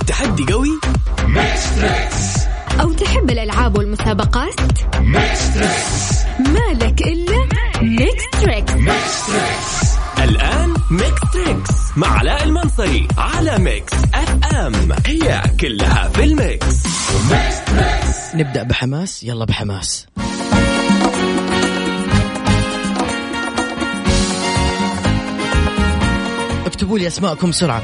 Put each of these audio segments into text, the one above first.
التحدي قوي؟ أو تحب الألعاب والمسابقات؟ مالك إلا Mix Trix الآن Mix Trix مع علاء المنصري على Mix FM هي كلها في ال mix نبدأ بحماس يلا بحماس. اكتبوا لي أسماءكم بسرعة.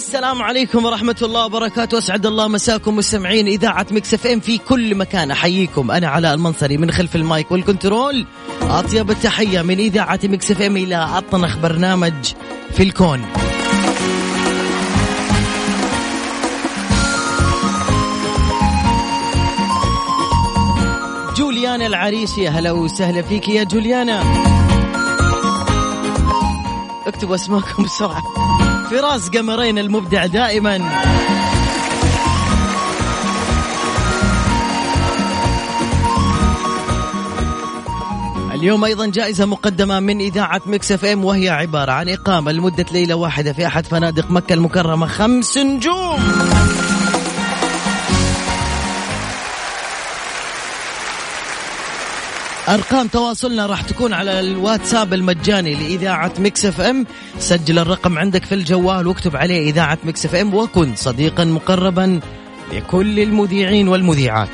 السلام عليكم ورحمة الله وبركاته. أسعد الله مساكم مستمعين إذاعة Mix FM في كل مكان. أحييكم. أنا علاء المنصري من خلف ال mic وال control. أطيب التحية من إذاعة Mix FM إلى أطنخ برنامج في الكون. جوليانا العريشي هلا وسهلا فيك يا جوليانا. اكتبوا أسماءكم بسرعة. فراس قمرين المبدع دائما. اليوم أيضا جائزة مقدمة من إذاعة Mix FM وهي عبارة عن إقامة لمدة ليلة واحدة في أحد فنادق مكة المكرمة خمس نجوم. أرقام تواصلنا راح تكون على الواتساب المجاني لإذاعة Mix FM. سجل الرقم عندك في الجوال واكتب عليه إذاعة Mix FM وكن صديقا مقربا لكل المذيعين والمذيعات.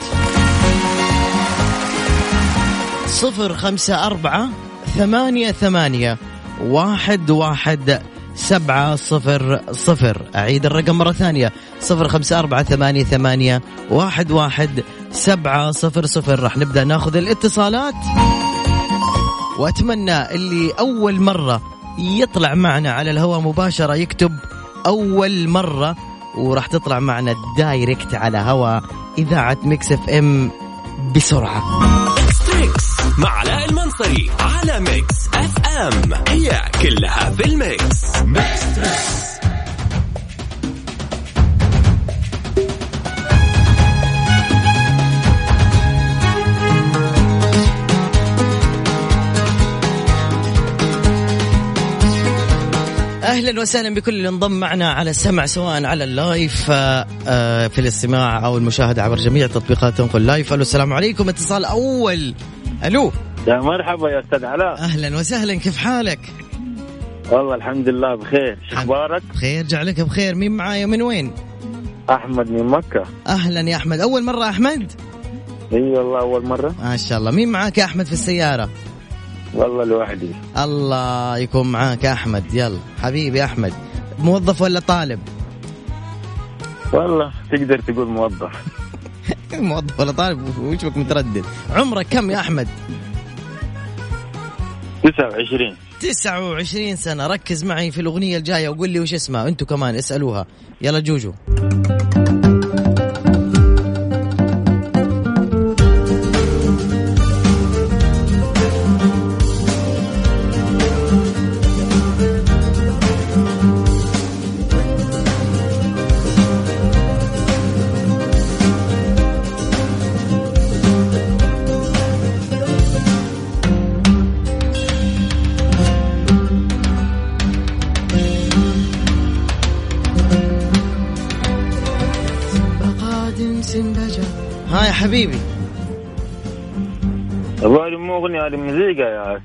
صفر خمسة أربعة ثمانية ثمانية واحد واحد سبعة صفر صفر. أعيد الرقم مرة ثانية. صفر خمسة أربعة ثمانية ثمانية واحد واحد سبعة صفر صفر. راح نبدأ ناخذ الاتصالات. وأتمنى اللي أول مرة يطلع معنا على الهواء مباشرة يكتب أول مرة وراح تطلع معنا direct على هوا إذاعة Mix FM بسرعة. Mix Trix مع علاء المنصري على Mix FM. هي كلها في ال mix. Mix أهلا وسهلا بكل اللي انضم معنا على السمع سواء على ال live آه، آه، في الاستماع أو المشاهدة عبر جميع تطبيقات تنقل live ألو السلام عليكم. اتصال أول. ألو. يا مرحبا يا أستاذ علاء. أهلا وسهلا. كيف حالك؟ والله الحمد لله بخير. شو أخبارك؟ بخير. جعلك بخير. مين معايا من وين؟ أحمد من مكة. أهلا يا أحمد. أول مرة أحمد؟ إي والله أول مرة. ما شاء الله. مين معاك يا أحمد في السيارة؟ والله لوحدي. الله يكون معاك يا أحمد. يلا حبيبي أحمد موظف ولا طالب؟ والله تقدر تقول موظف. موظف ولا طالب؟ وش بك متردد. عمرك كم يا أحمد؟ 29 29 سنة. ركز معي في الأغنية الجاية وقول لي وش اسمها أنتوا كمان اسألوها. يلا جوجو.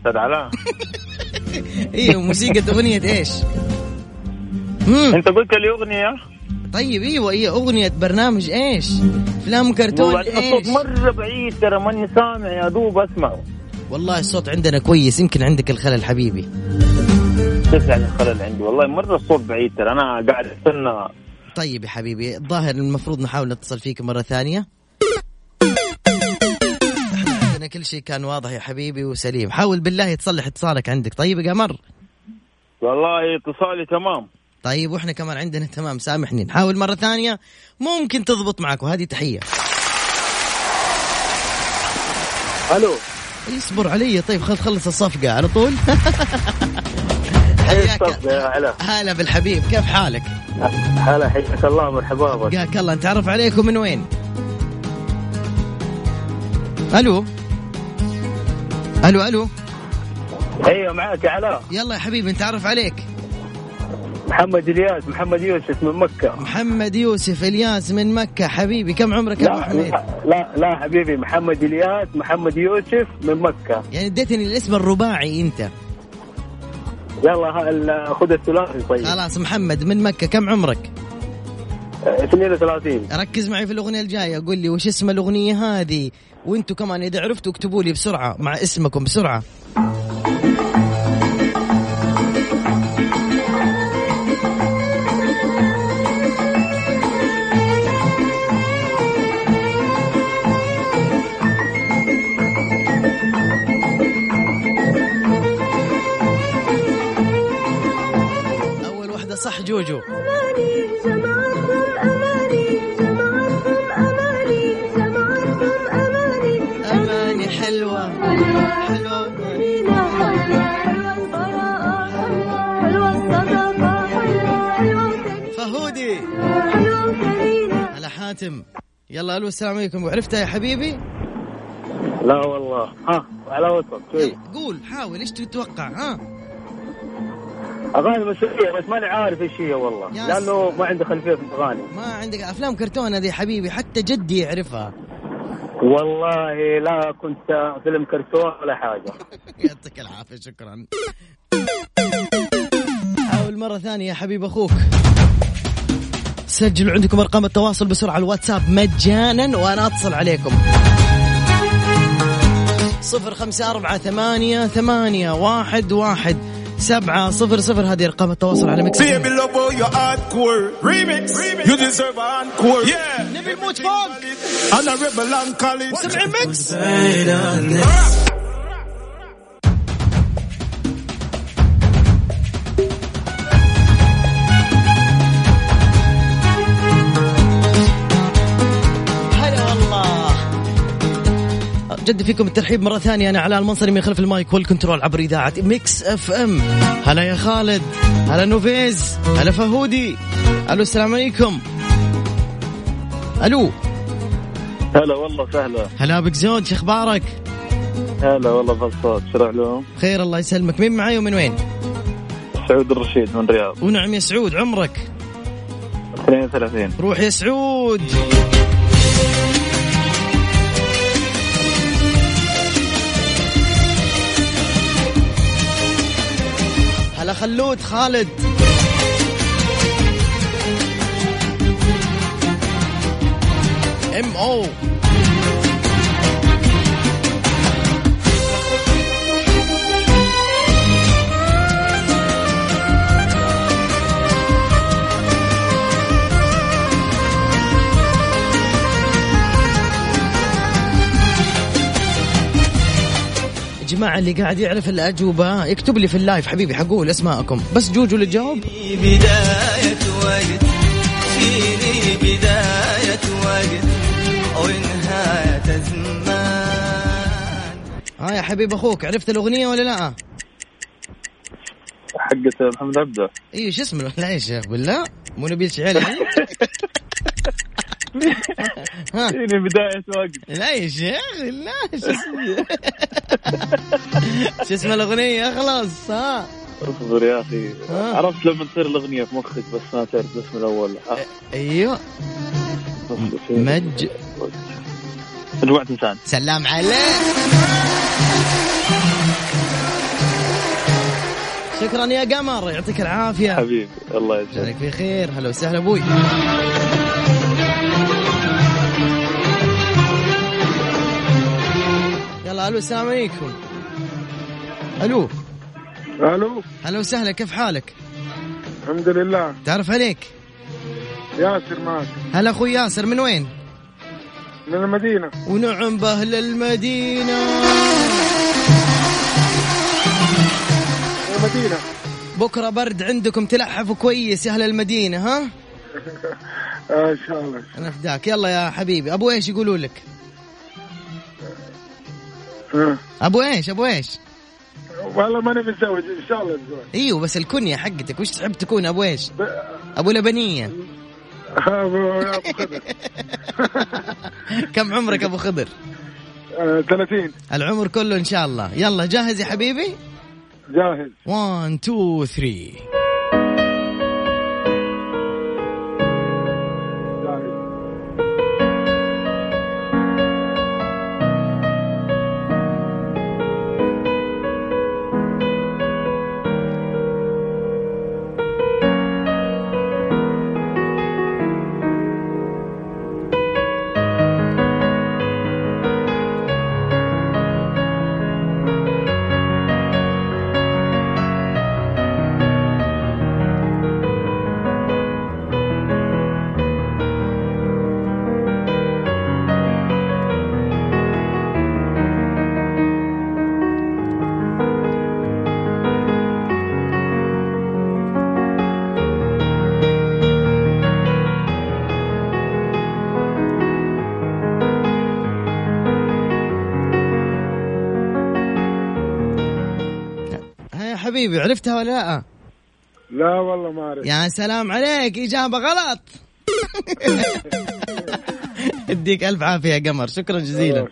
أستاذ علاء أيوه موسيقى أغنية إيش؟ مم. أنت قلت لي أغنية طيب أيوه هي أغنية برنامج إيش؟ أفلام كرتون إيش؟ الصوت مرة بعيد ترى ماني سامع يا دوب أسمعه والله الصوت عندنا كويس يمكن عندك الخلل حبيبي كيف يعني الخلل عندي والله مرة الصوت بعيد ترى أنا قاعد أستنى طيب يا حبيبي الظاهر المفروض نحاول نتصل فيك مرة ثانية إحنا عندنا كل شيء كان واضح يا حبيبي وسليم. حاول بالله تصلح اتصالك عندك. طيب يا قمر. والله اتصالي تمام. طيب وإحنا كمان عندنا تمام. سامحني. نحاول مرة ثانية. ممكن تضبط معك وهذه تحية. ألو. اصبر علي. طيب خل تخلص الصفقة على طول. حياك. حياك يا علاء هلا بالحبيب. كيف حالك؟ هلا حياك الله مرحبا بك حياك الله. نتعرف عليكم من وين؟ ألو. ألو ألو. أيوه معك يا علاء. يلا يا حبيبي نتعرف عليك. محمد إلياس محمد يوسف من مكة. محمد يوسف إلياس من مكة. حبيبي كم عمرك يا أبو لا؟ لا لا حبيبي محمد إلياس محمد يوسف من مكة. يعني اديتني الاسم الرباعي أنت. يلا خذ الثلاثي طيب. خلاص محمد من مكة. كم عمرك؟ آه، 32 ركز معي في الأغنية الجاية. قول لي وش اسم الأغنية هذه؟ وأنتم كمان إذا عرفتوا اكتبوا لي بسرعة مع اسمكم بسرعة. أول واحدة صح جوجو. فهودي. على حاتم. يلا ألو السلام عليكم. وعرفتها يا حبيبي؟ لا والله. ها على وسط شوي يلا قول حاول. إيش تتوقع؟ ها؟ أغاني مسرحيه بس ماني عارف إيش هي والله. لأنه ما عندي خلفية في الأغاني. ما عندك أفلام كرتون هذه يا حبيبي حتى جدي يعرفها. والله لا كنت فيلم كرتون ولا حاجة. يعطيك العافية شكرا. حاول مرة ثانية يا حبيب أخوك. سجلوا عندكم أرقام التواصل بسرعة الواتساب مجانا وأنا أتصل عليكم. صفر خمسة أربعة ثمانية ثمانية واحد واحد. سبعة صفر صفر هذه أرقام التواصل على مكس جد فيكم الترحيب مرة ثانية. أنا علاء المنصري من خلف ال mic وال control عبر إذاعة Mix FM هلا يا خالد هلا نوفيز هلا فهودي. ألو السلام عليكم. ألو. هلا والله سهله هلا بك زود شو أخبارك؟ هلا والله بالصوت شو علوم خير الله يسلمك. مين معاي ومن وين؟ سعود الرشيد من الرياض. ونعم يا سعود عمرك؟ 32 روح يا سعود. هلا خلود خالد. ام أو جماعة اللي قاعد يعرف الأجوبة يكتب لي في اللايف حبيبي حقول أسماءكم. بس جوجو اللي جاوب بداية وقت فيني بداية وقت ونهاية زمان. ها يا حبيب أخوك عرفت الأغنية ولا لا؟ حقة محمد عبده. أيوه شو اسمه؟ لا يا شيخ بالله. مو نبيل شعيل يعني؟ ها فيني بدايه وقت لا يا شيخ لا. شو اسمه شو اسم الأغنية؟ خلاص ها. اصبر يا أخي. عرفت لما تصير الأغنية في مخك بس ما تعرف الاسم الأول. أيوه. مج مجموعة إنسان. سلام عليك. شكرا يا قمر يعطيك العافية. حبيبي الله يسعدك. جزاك في خير. هلا وسهلا أبوي. يلا ألو السلام عليكم ألو ألو هلا وسهلا كيف حالك؟ الحمد لله تعرف عليك؟ ياسر معك هلا أخوي ياسر من وين؟ من المدينة ونعم بأهل المدينة المدينة بكرة برد عندكم تلحفوا كويس يا أهل المدينة ها؟ آه إن شاء الله أنا فداك يلا يا حبيبي أبو إيش يقولوا لك؟ آه. أبو إيش أبو إيش؟ والله ماني متزوج إن شاء الله الزواج إيوه بس الكنية حقتك وش تحب تكون أبو إيش؟ ب- أبو لبنية ابو أبو خضر كم عمرك أبو خضر؟ آه، 30 العمر كله إن شاء الله يلا جاهز يا حبيبي؟ جاهز 1 2 3 حبيبي عرفتها ولا لا؟ لا والله ما اعرف يا سلام عليك إجابة غلط. اديك ألف عافية يا قمر شكرا جزيلا.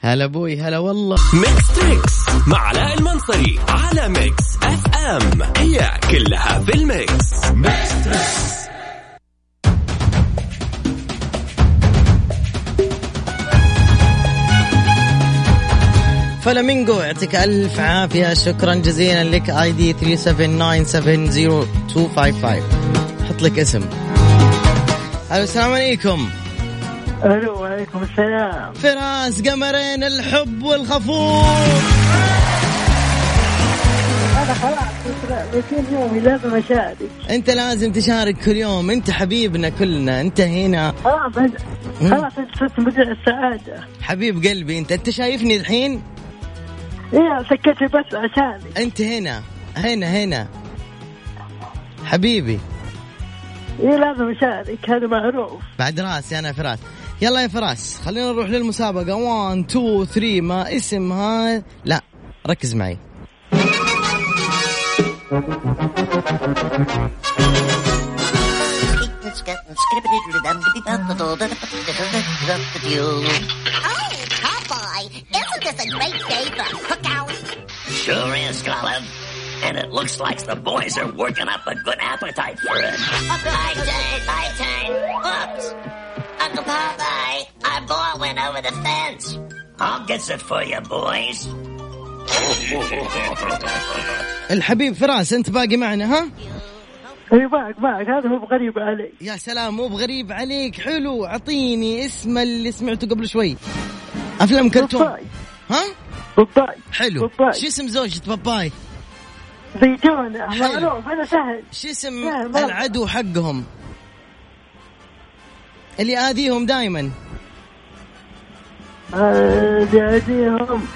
هلا أبوي هلا والله. Mix Trix مع علاء المنصري على Mix FM هي كلها في ال mix. فلامينجو يعطيك ألف عافية. شكرا جزيلا لك. اي دي 37970255 حط لك اسم. ألو السلام عليكم. ألو وعليكم السلام. فراس قمرين الحب والخفوف. أنا خلاص روتين يومي لازم اشارك أنت لازم تشارك كل يوم. أنت حبيبنا كلنا. أنت هنا. خلاص خلاص انت صرت مذيع السعادة. حبيب قلبي أنت أنت شايفني الحين؟ إيه سكتي بس عشاني. أنت هنا هنا هنا. حبيبي. إيه لازم أشارك هذا معروف. بعد راسي أنا فراس. يلا يا فراس خلينا نروح للمسابقة. 1 2 3 ما اسمها لا ركز معي. Oh, Popeye, isn't this a great day for a cookout? Sure is, Olive. And it looks like the boys are working up a good appetite for it. My turn, my turn. Oops. Uncle Popeye, our ball went over the fence. I'll get it for you, boys. الحبيب فراس انت باقي معنا ها اي معك معك هذا مو بغريب علي يا سلام مو بغريب عليك حلو اعطيني اسم اللي سمعته قبل شوي أفلام كرتون. ها؟ باباي حلو. شو اسم زوجة باباي زيتونة. معروف هذا سهل. شو اسم العدو حقهم؟ اللي آذيهم دائما آه، بيعديهم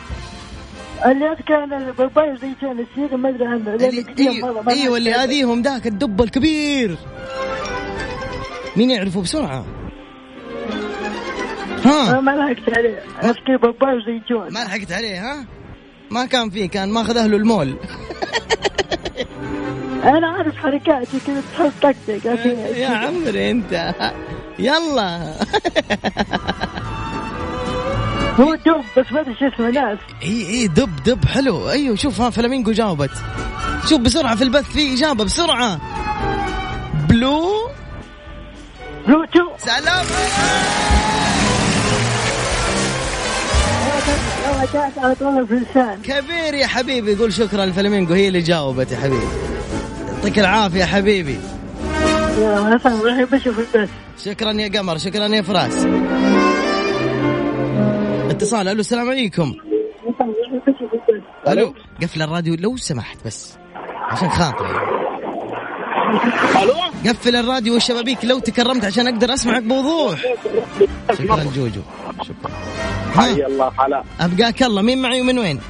اللي أنا باباي زيتونة السيرة ما أدري عنه. أيوه, أيوة اللي. آذيهم ذاك الدب الكبير. مين يعرفه بسرعة؟ ها؟ آه، ما لحقت عليه. اذكر باباي وزيتون ما لحقت عليه ها؟ ما كان فيه كان ماخذ أهله المول. أنا عارف حركاتي كذا تحط طقطق يا عمري أنت. يلا. هو دب بس ما أدري شو اسمه ناس. إي إي دب دب حلو. أيوه شوف ها فلامينجو جاوبت. شوف بسرعة في البث في إجابة بسرعة. بلو. بلوتو سلام. على طول كبير يا حبيبي يقول شكرا الفلامينجو هي اللي جاوبت يا حبيبي. يعطيك العافية يا حبيبي. يا شكرا يا قمر شكرا يا فراس. اتصال ألو السلام عليكم. ألو قفل الراديو لو سمحت بس عشان خاطري. ألو؟ قفل الراديو والشبابيك لو تكرمت عشان أقدر أسمعك بوضوح. شكرا جوجو. حي الله حلا. أبقاك الله. مين معي ومن وين؟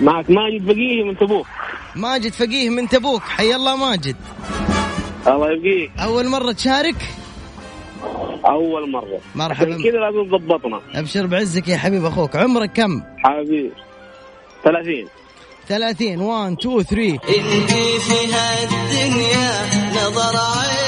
معك ماجد بقيه من تبوك. ماجد فقيه من تبوك. حي الله ماجد. الله يبقيك. أول مرة تشارك؟ أول مرة. مرحبا. كذا لازم تضبطنا. أبشر بعزك يا حبيب أخوك. عمرك كم؟ حبيبي. 30 30 1 2 3 انتي في هالدنيا نظر عيني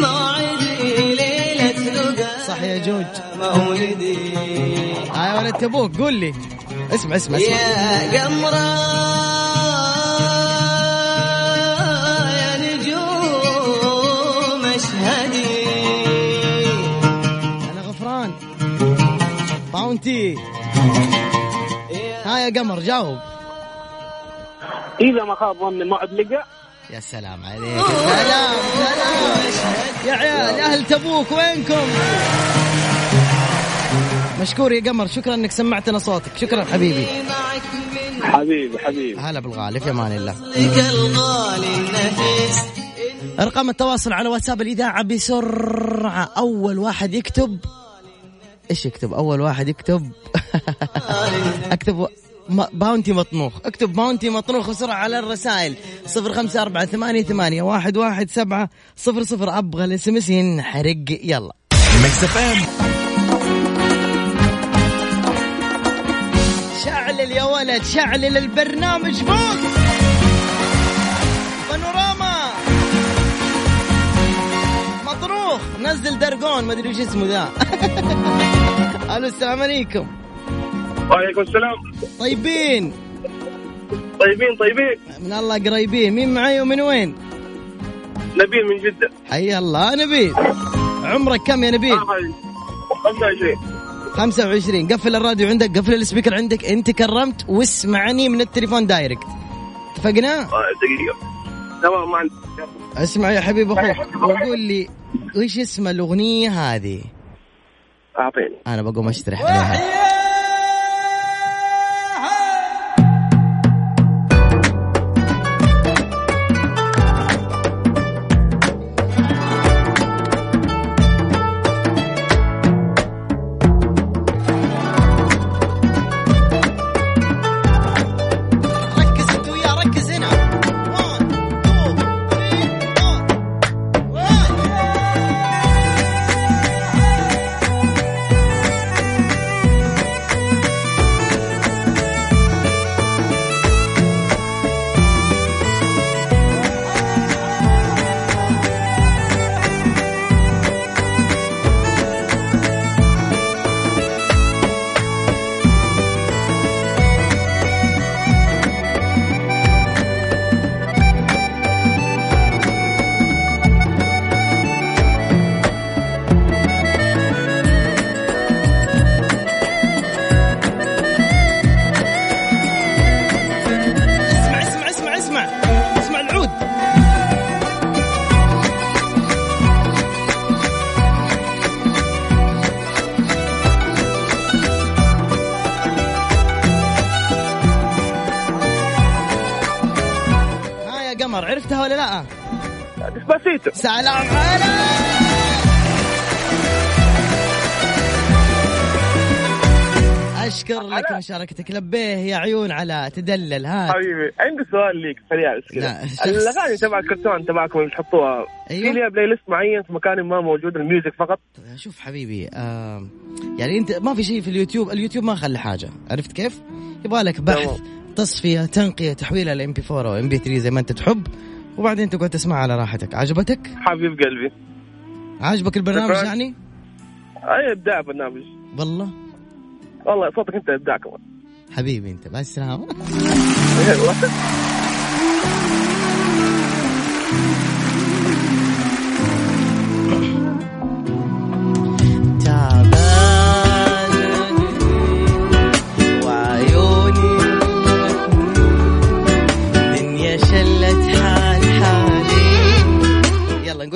موعدي ليلة صح يا جوج. مولدي. هاي ولد تبوك قول لي. اسمع اسمع اسمع. يا قمرة يا نجوم اشهدي هلا غفران. باونتي ها يا قمر جاوب. إذا ما خاب ظني موعد لقى. يا سلام عليك. سلام سلام. يا عيال يا. أهل تبوك وينكم؟ مشكور يا قمر شكرا إنك سمعتنا صوتك. شكرا حبيبي. حبيبي حبيبي. هلا بالغالي في أمان الله. أرقام التواصل على واتساب الإذاعة بسرعة. أول واحد يكتب. إيش يكتب؟ أول واحد يكتب. أكتب Bounty مطنوخ. اكتب Bounty مطنوخ بسرعة على الرسائل. صفر خمسة أربعة ثمانية ثمانية واحد واحد سبعة صفر صفر أبغى ال SMS ينحرق. يلا. Mix FM شعلل يا ولد شعلل البرنامج فوق بانوراما. مطروخ نزل درقون ما أدري وش اسمه ذا. ألو السلام عليكم. وعليكم السلام. طيبين. طيبين طيبين. من الله قريبين. مين معي ومن وين؟ نبيل من جدة. حي الله. نبيل عمرك كم يا نبيل؟ 25 25 قفل الراديو عندك قفل ال speaker عندك. انت كرمت واسمعني من التليفون direct. اتفقنا؟ آه، دقيقة. تمام ما عندي. اسمع يا حبيب أخوك وقول لي وش اسم الأغنية هذه؟ أعطيني. أنا بقوم اشتري عليها ها يا قمر عرفتها ولا لا؟ Despacito سلام عليك. أشكر لك مشاركتك لبيه يا عيون على تدلل هات حبيبي عندي سؤال ليك سريع بس كذا. الأغاني تبع الكرتون تبعكم اللي تحطوها أيوة. في ليها playlist معين في مكان ما موجود ال music فقط؟ شوف حبيبي آه يعني أنت ما في شيء في اليوتيوب اليوتيوب ما خلى حاجة عرفت كيف؟ يبغى لك بحث تصفية تنقية تحويلها لام بي 4 أو ام بي 3 زي ما أنت تحب. وبعدين تقعد تسمعها على راحتك. عجبتك؟ حبيب قلبي. عجبك البرنامج شكراً. يعني؟ أي إبداع برنامج. والله. والله صوتك أنت إبداع كمان. حبيبي أنت. مع السلامة.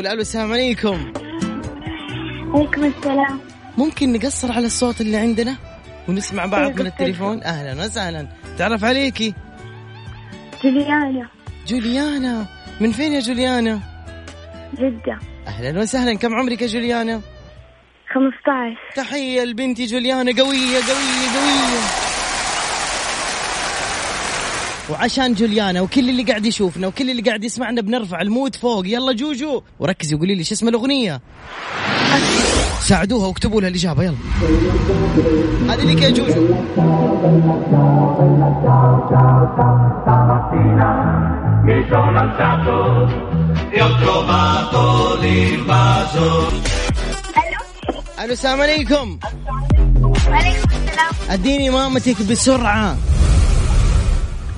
نقول ألو السلام عليكم. عليكم السلام. ممكن نقصر على الصوت اللي عندنا ونسمع بعض إيه، من التليفون؟ أهلا وسهلا. تعرف عليكي؟ جوليانا. جوليانا. من فين يا جوليانا؟ جدة. أهلا وسهلا. كم عمرك يا جوليانا؟ 15 تحية لبنتي جوليانا. قوية قوية قوية. وعشان جوليانا وكل اللي قاعد يشوفنا وكل اللي قاعد يسمعنا بنرفع المود فوق. يلا جوجو. وركزي وقولي لي شو اسم الأغنية. ساعدوها واكتبوا لها الإجابة. يلا. هذه لك يا جوجو. ألو السلام عليكم. وعليكم السلام. أديني مامتك بسرعة.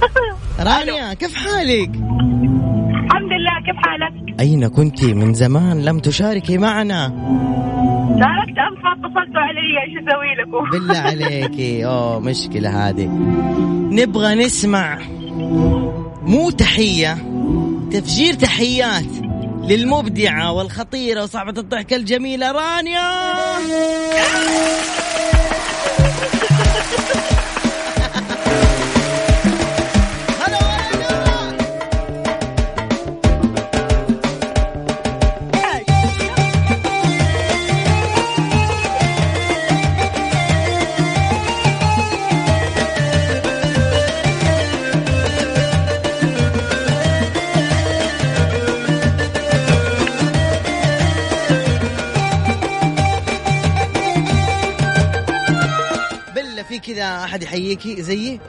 رانيا كيف حالك؟ الحمد لله كيف حالك؟ أين كنت من زمان؟ لم تشاركي معنا. شاركت أمس ما اتصلتوا علي إيش أسوي لكم؟ بالله عليكي أوه مشكلة هذه. نبغى نسمع مو تحية تفجير تحيات للمبدعة والخطيرة وصاحبه الضحكه الجميلة رانيا. كذا أحد يحييكي زيي؟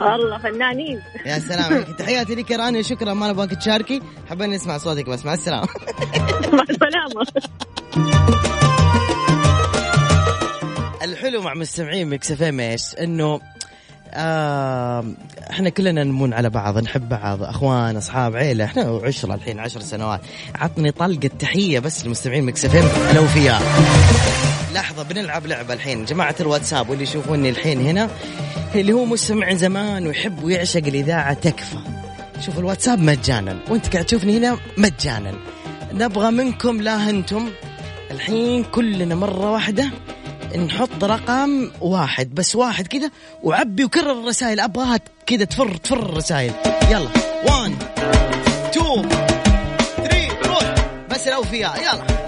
والله فنانين. يا سلام عليك. تحياتي لك يا رانيا شكرا. ما نبغاك تشاركي. حابين نسمع صوتك بس. مع السلامة. مع السلامة. الحلو مع مستمعين Mix FM إيش؟ إنه آه إحنا كلنا نمون على بعض نحب بعض. أخوان أصحاب عيلة. إحنا عشرة الحين عشر سنوات. عطني طلقه تحيه بس لمستمعين Mix FM. الاوفياء لحظة بنلعب لعبة الحين. جماعة الواتساب واللي يشوفوني الحين هنا اللي هو مستمع زمان ويحب ويعشق الإذاعة تكفى. شوف الواتساب مجانا وانت قاعد تشوفني هنا مجانا. نبغى منكم لا أنتم. الحين كلنا مرة واحدة نحط رقم واحد بس واحد كذا وعبي وكرر الرسائل. أبغاها كذا تفر تفر الرسائل. يلا 1 2 3 روح بس الأوفياء. يلا.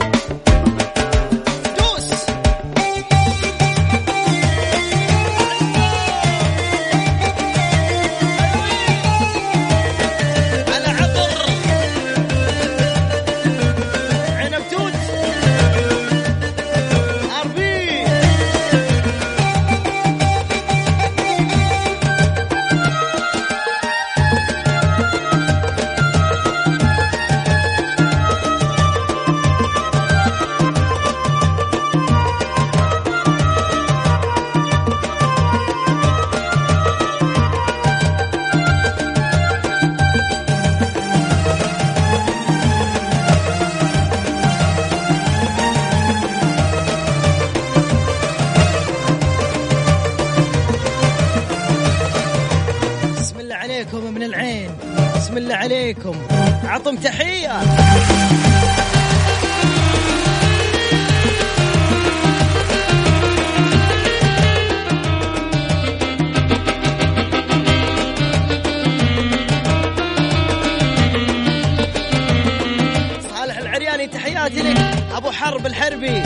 تحياتي لك أبو حرب الحربي.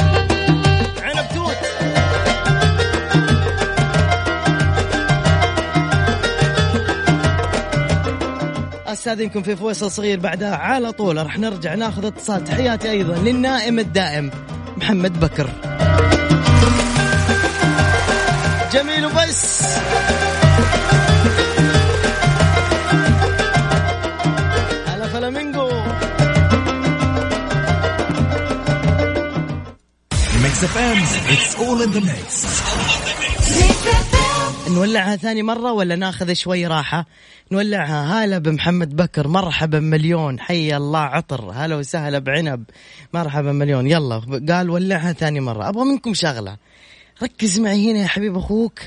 عنب توت. أستاذنكم في فويصل صغير بعدها. على طول راح نرجع ناخذ اتصال. تحياتي أيضا للنائم الدائم محمد بكر. جميل وبس. Mix FM, it's all in the mix. نولعها ثاني مرة ولا ناخذ شوي راحة؟ نولعها. هلا بمحمد بكر. مرحبا مليون. حي الله عطر. هلا وسهلا بعنب. مرحبا مليون. يلا قال ولعها ثاني مرة. أبغى منكم شغلة. ركز معي هنا يا حبيب أخوك.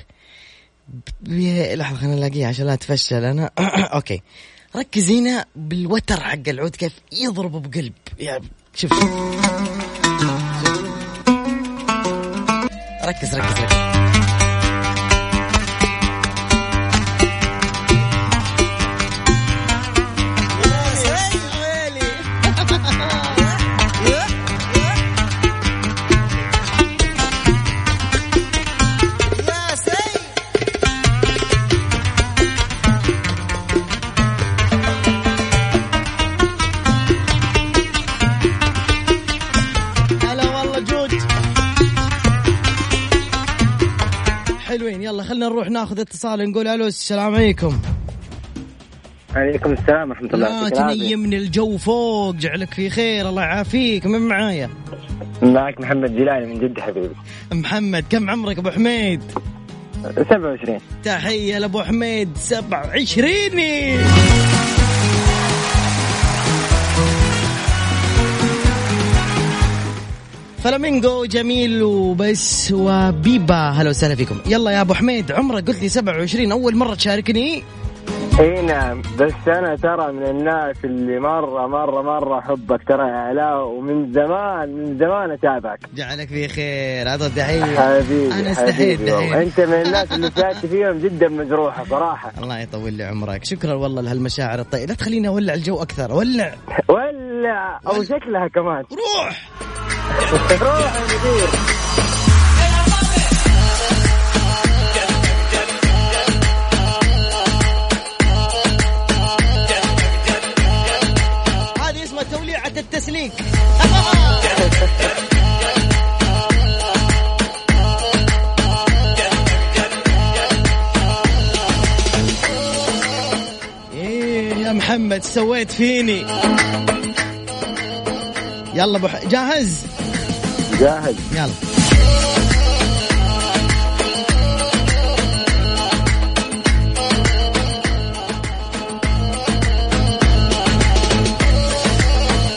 لحظة خلينا نلاقيها عشان لا أتفشل أنا. أوكي. ركز هنا بالوتر حق العود كيف يضرب بقلب. شوف شوف. ركز ركز ركز. خلينا نروح ناخذ اتصال نقول ألو السلام عليكم. عليكم السلام ورحمة الله. لا. تنيمني الجو فوق جعلك في خير الله يعافيك. من معايا؟ معك محمد جيلاني من جدة حبيبي. محمد كم عمرك أبو حميد؟ 27 تحية لأبو حميد 27 فلامينجو جميل وبس وبيبا. هلا وسهلا فيكم. يلا يا أبو حميد عمرك قلت لي 27 أول مرة تشاركني. إي نعم بس أنا ترى من الناس اللي مرة مرة مرة أحبك. ترى يا علاء ومن زمان من زمان أتابعك. جعلك في خير هذا تحية حبيبي أنا استحيت. دحين أنت من الناس اللي ساعدت فيهم جدا مجروحة صراحة. الله يطول لي عمرك. شكرا والله لهالمشاعر الطيبة. لا تخليني أولع الجو أكثر. ولع. ولا أو شكلها كمان. روح! هذه اسمها توليعة التسليك. إيه محمد سويت فيني. يلا ابو ح- جاهز؟ جاهز. يلا.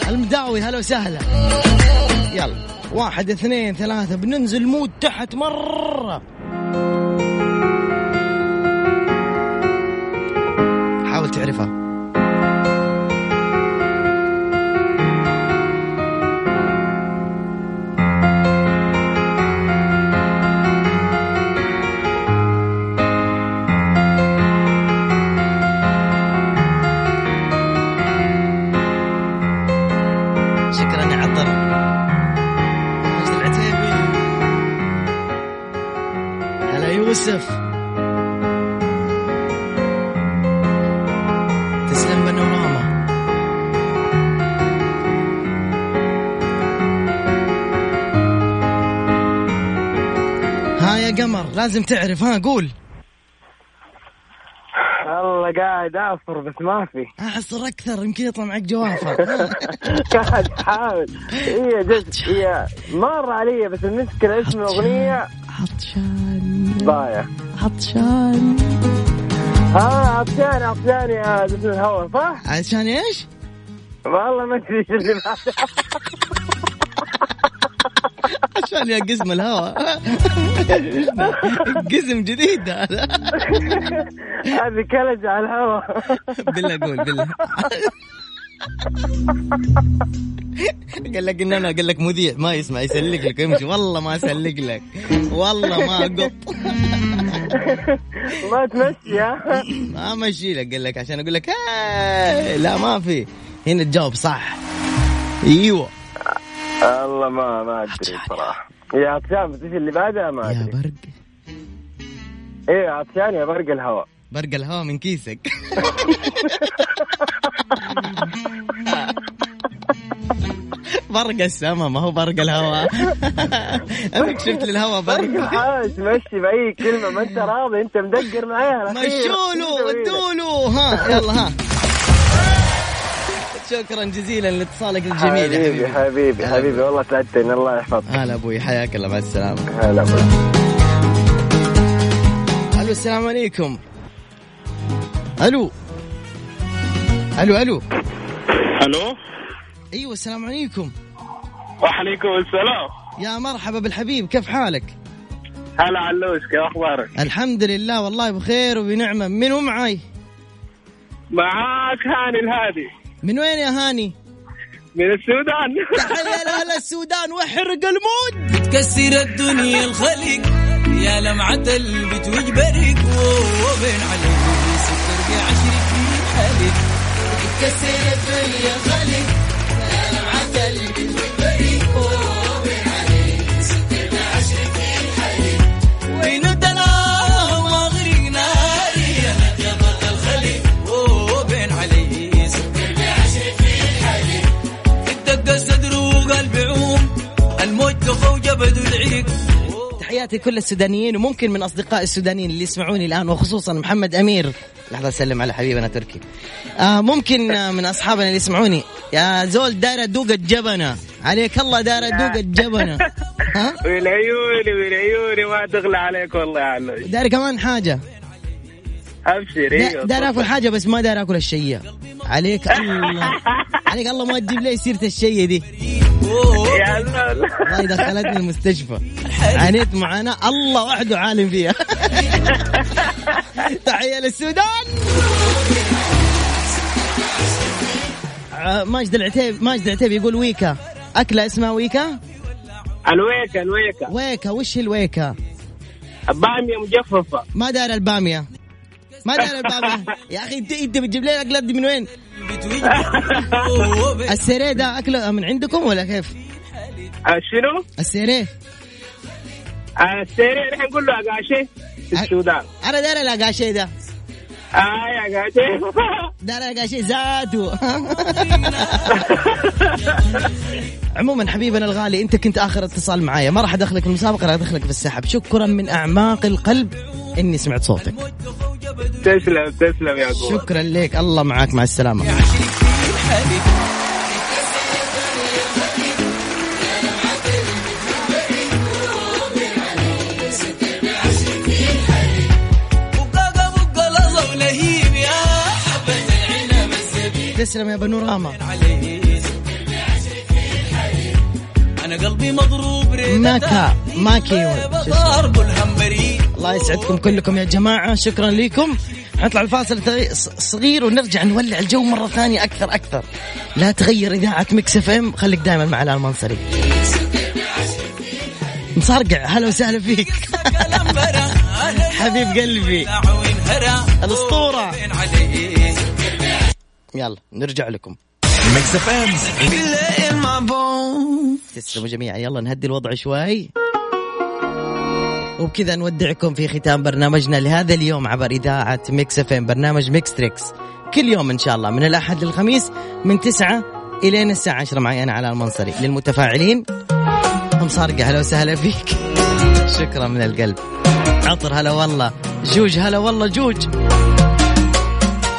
المداوي هلا وسهلا. يلا. واحد اثنين ثلاثة. بننزل مود تحت مرة. حاول تعرفها. ها يا قمر لازم تعرف ها قول. والله قاعد اعصر بس ما في. اعصر أكثر يمكن يطلع معك جوافة. قاعد احاول هي جد هي مر علي بس المشكلة اسم الاغنيه عطشان. ضايع عطشان. ها عطشان عطشان يا جسم الهواء صح؟ عشان إيش؟ والله ما أدري إيش اللي عشان يا قسم الهواء قسم جديد هذا. هذه كلج على الهواء بالله قول بالله. قال لك ان أنا قال لك مذيع ما يسمع يسلك لك يمشي. والله ما اسلك لك. والله ما أقط. ما تمشي ها؟ ما امشي لك قال لك عشان أقول لك "آه، لا ما في. هنا تجاوب صح. أيوه. والله ما ما أدري صراحة. يا عطشان بس اللي بعدها؟ ما يا أدري. برق. إيه عطشان يا برق الهواء. برق الهواء من كيسك. برق السما ما هو برق الهواء. أمك شفت للهواء برق؟ حاول تمشي باي كلمة ما أنت راضي أنت مدقر معايا مشولو ودولو. ها يلا ها. شكرا جزيلا لاتصالك الجميل يا حبيبي حبيبي. حبيبي والله سعدتني الله يحفظك. هلا أبوي حياك الله مع السلامة. هلا أبوي. ألو السلام عليكم. ألو. ألو ألو. ألو. أيوه السلام عليكم. وعليكم السلام. يا مرحبا بالحبيب كيف حالك؟ هلا علوش كيف أخبارك؟ الحمد لله والله بخير وبنعمة. منو معاي؟ معاك هاني الهادي. من وين يا هاني؟ من السودان. تحية لأهل السودان واحرق المود. تكسر الدنيا الخلق يا لمعة البت وجبرك وبين عليك سكر بعشرك في حالك تكسر الدنيا الخلق العيق تحياتي كل السودانيين وممكن من أصدقاء السودانيين اللي يسمعوني الآن وخصوصا محمد أمير. لحظة أسلم على حبيبنا تركي. آه ممكن من أصحابنا اللي يسمعوني. يا زول دايرة دوق الجبنه عليك الله دايرة دوق الجبنه ها؟ وين عيوني وين عيوني ما تغلى عليك والله يا علوش داير كمان حاجة. ابشر أيوه داير آكل حاجة بس ما داير آكل الشية. عليك الله. عليك الله ما تجيب لي سيرة الشية دي. يا الله والله دخلتني المستشفى. عانيت معانا. الله وحده عالم فيها. تحية للسودان. آه، ماجد العتيب ماجد العتيب يقول ويكا. أكلة اسمها ويكا؟ الويكا الويكا. ويكا. وش الويكا؟ باميه مجففة. ما داير البامية. ما داير الباميه يا أخي انت أنت بتجيب لي الاكلات دي من وين؟ السيريه ده أكله من عندكم ولا كيف؟ آه، شنو؟ السيريه. آه، السيري نحن نقول له اقاشي في السودان. أنا داير الاقاشي ده. آه يا قاشي داير الاقاشي ذاته عموما حبيبنا الغالي أنت كنت آخر اتصال معايا. ما راح أدخلك في المسابقة راح أدخلك في السحب. شكرا من أعماق القلب إني سمعت صوتك. تسلم تسلم يا شكرا لك. الله معك مع السلامة. لظى ولهيب يا حبة العنب الزبيب تسلم يا بنوراما أنا قلبي مضروب ماكا ماكي. الله يسعدكم كلكم يا جماعة. شكرا لكم. حنطلع الفاصل صغير ونرجع نولع الجو مرة ثانية أكثر أكثر. لا تغير إذاعة Mix FM. خليك دائما مع الآن المنصري مصارقع هلا وسهلا فيك. حبيب قلبي. الأسطورة. يلا نرجع لكم. Mix FM تسلموا جميعا. يلا نهدي الوضع شوي. وبكذا نودعكم في ختام برنامجنا لهذا اليوم عبر إذاعة Mix FM برنامج Mix Trix كل يوم إن شاء الله من الأحد للخميس من تسعة إلين الساعة عشرة معي أنا على المنصري. للمتفاعلين مصارقة هلا وسهلا فيك. شكرا من القلب. عطر هلا والله جوج هلا والله جوج.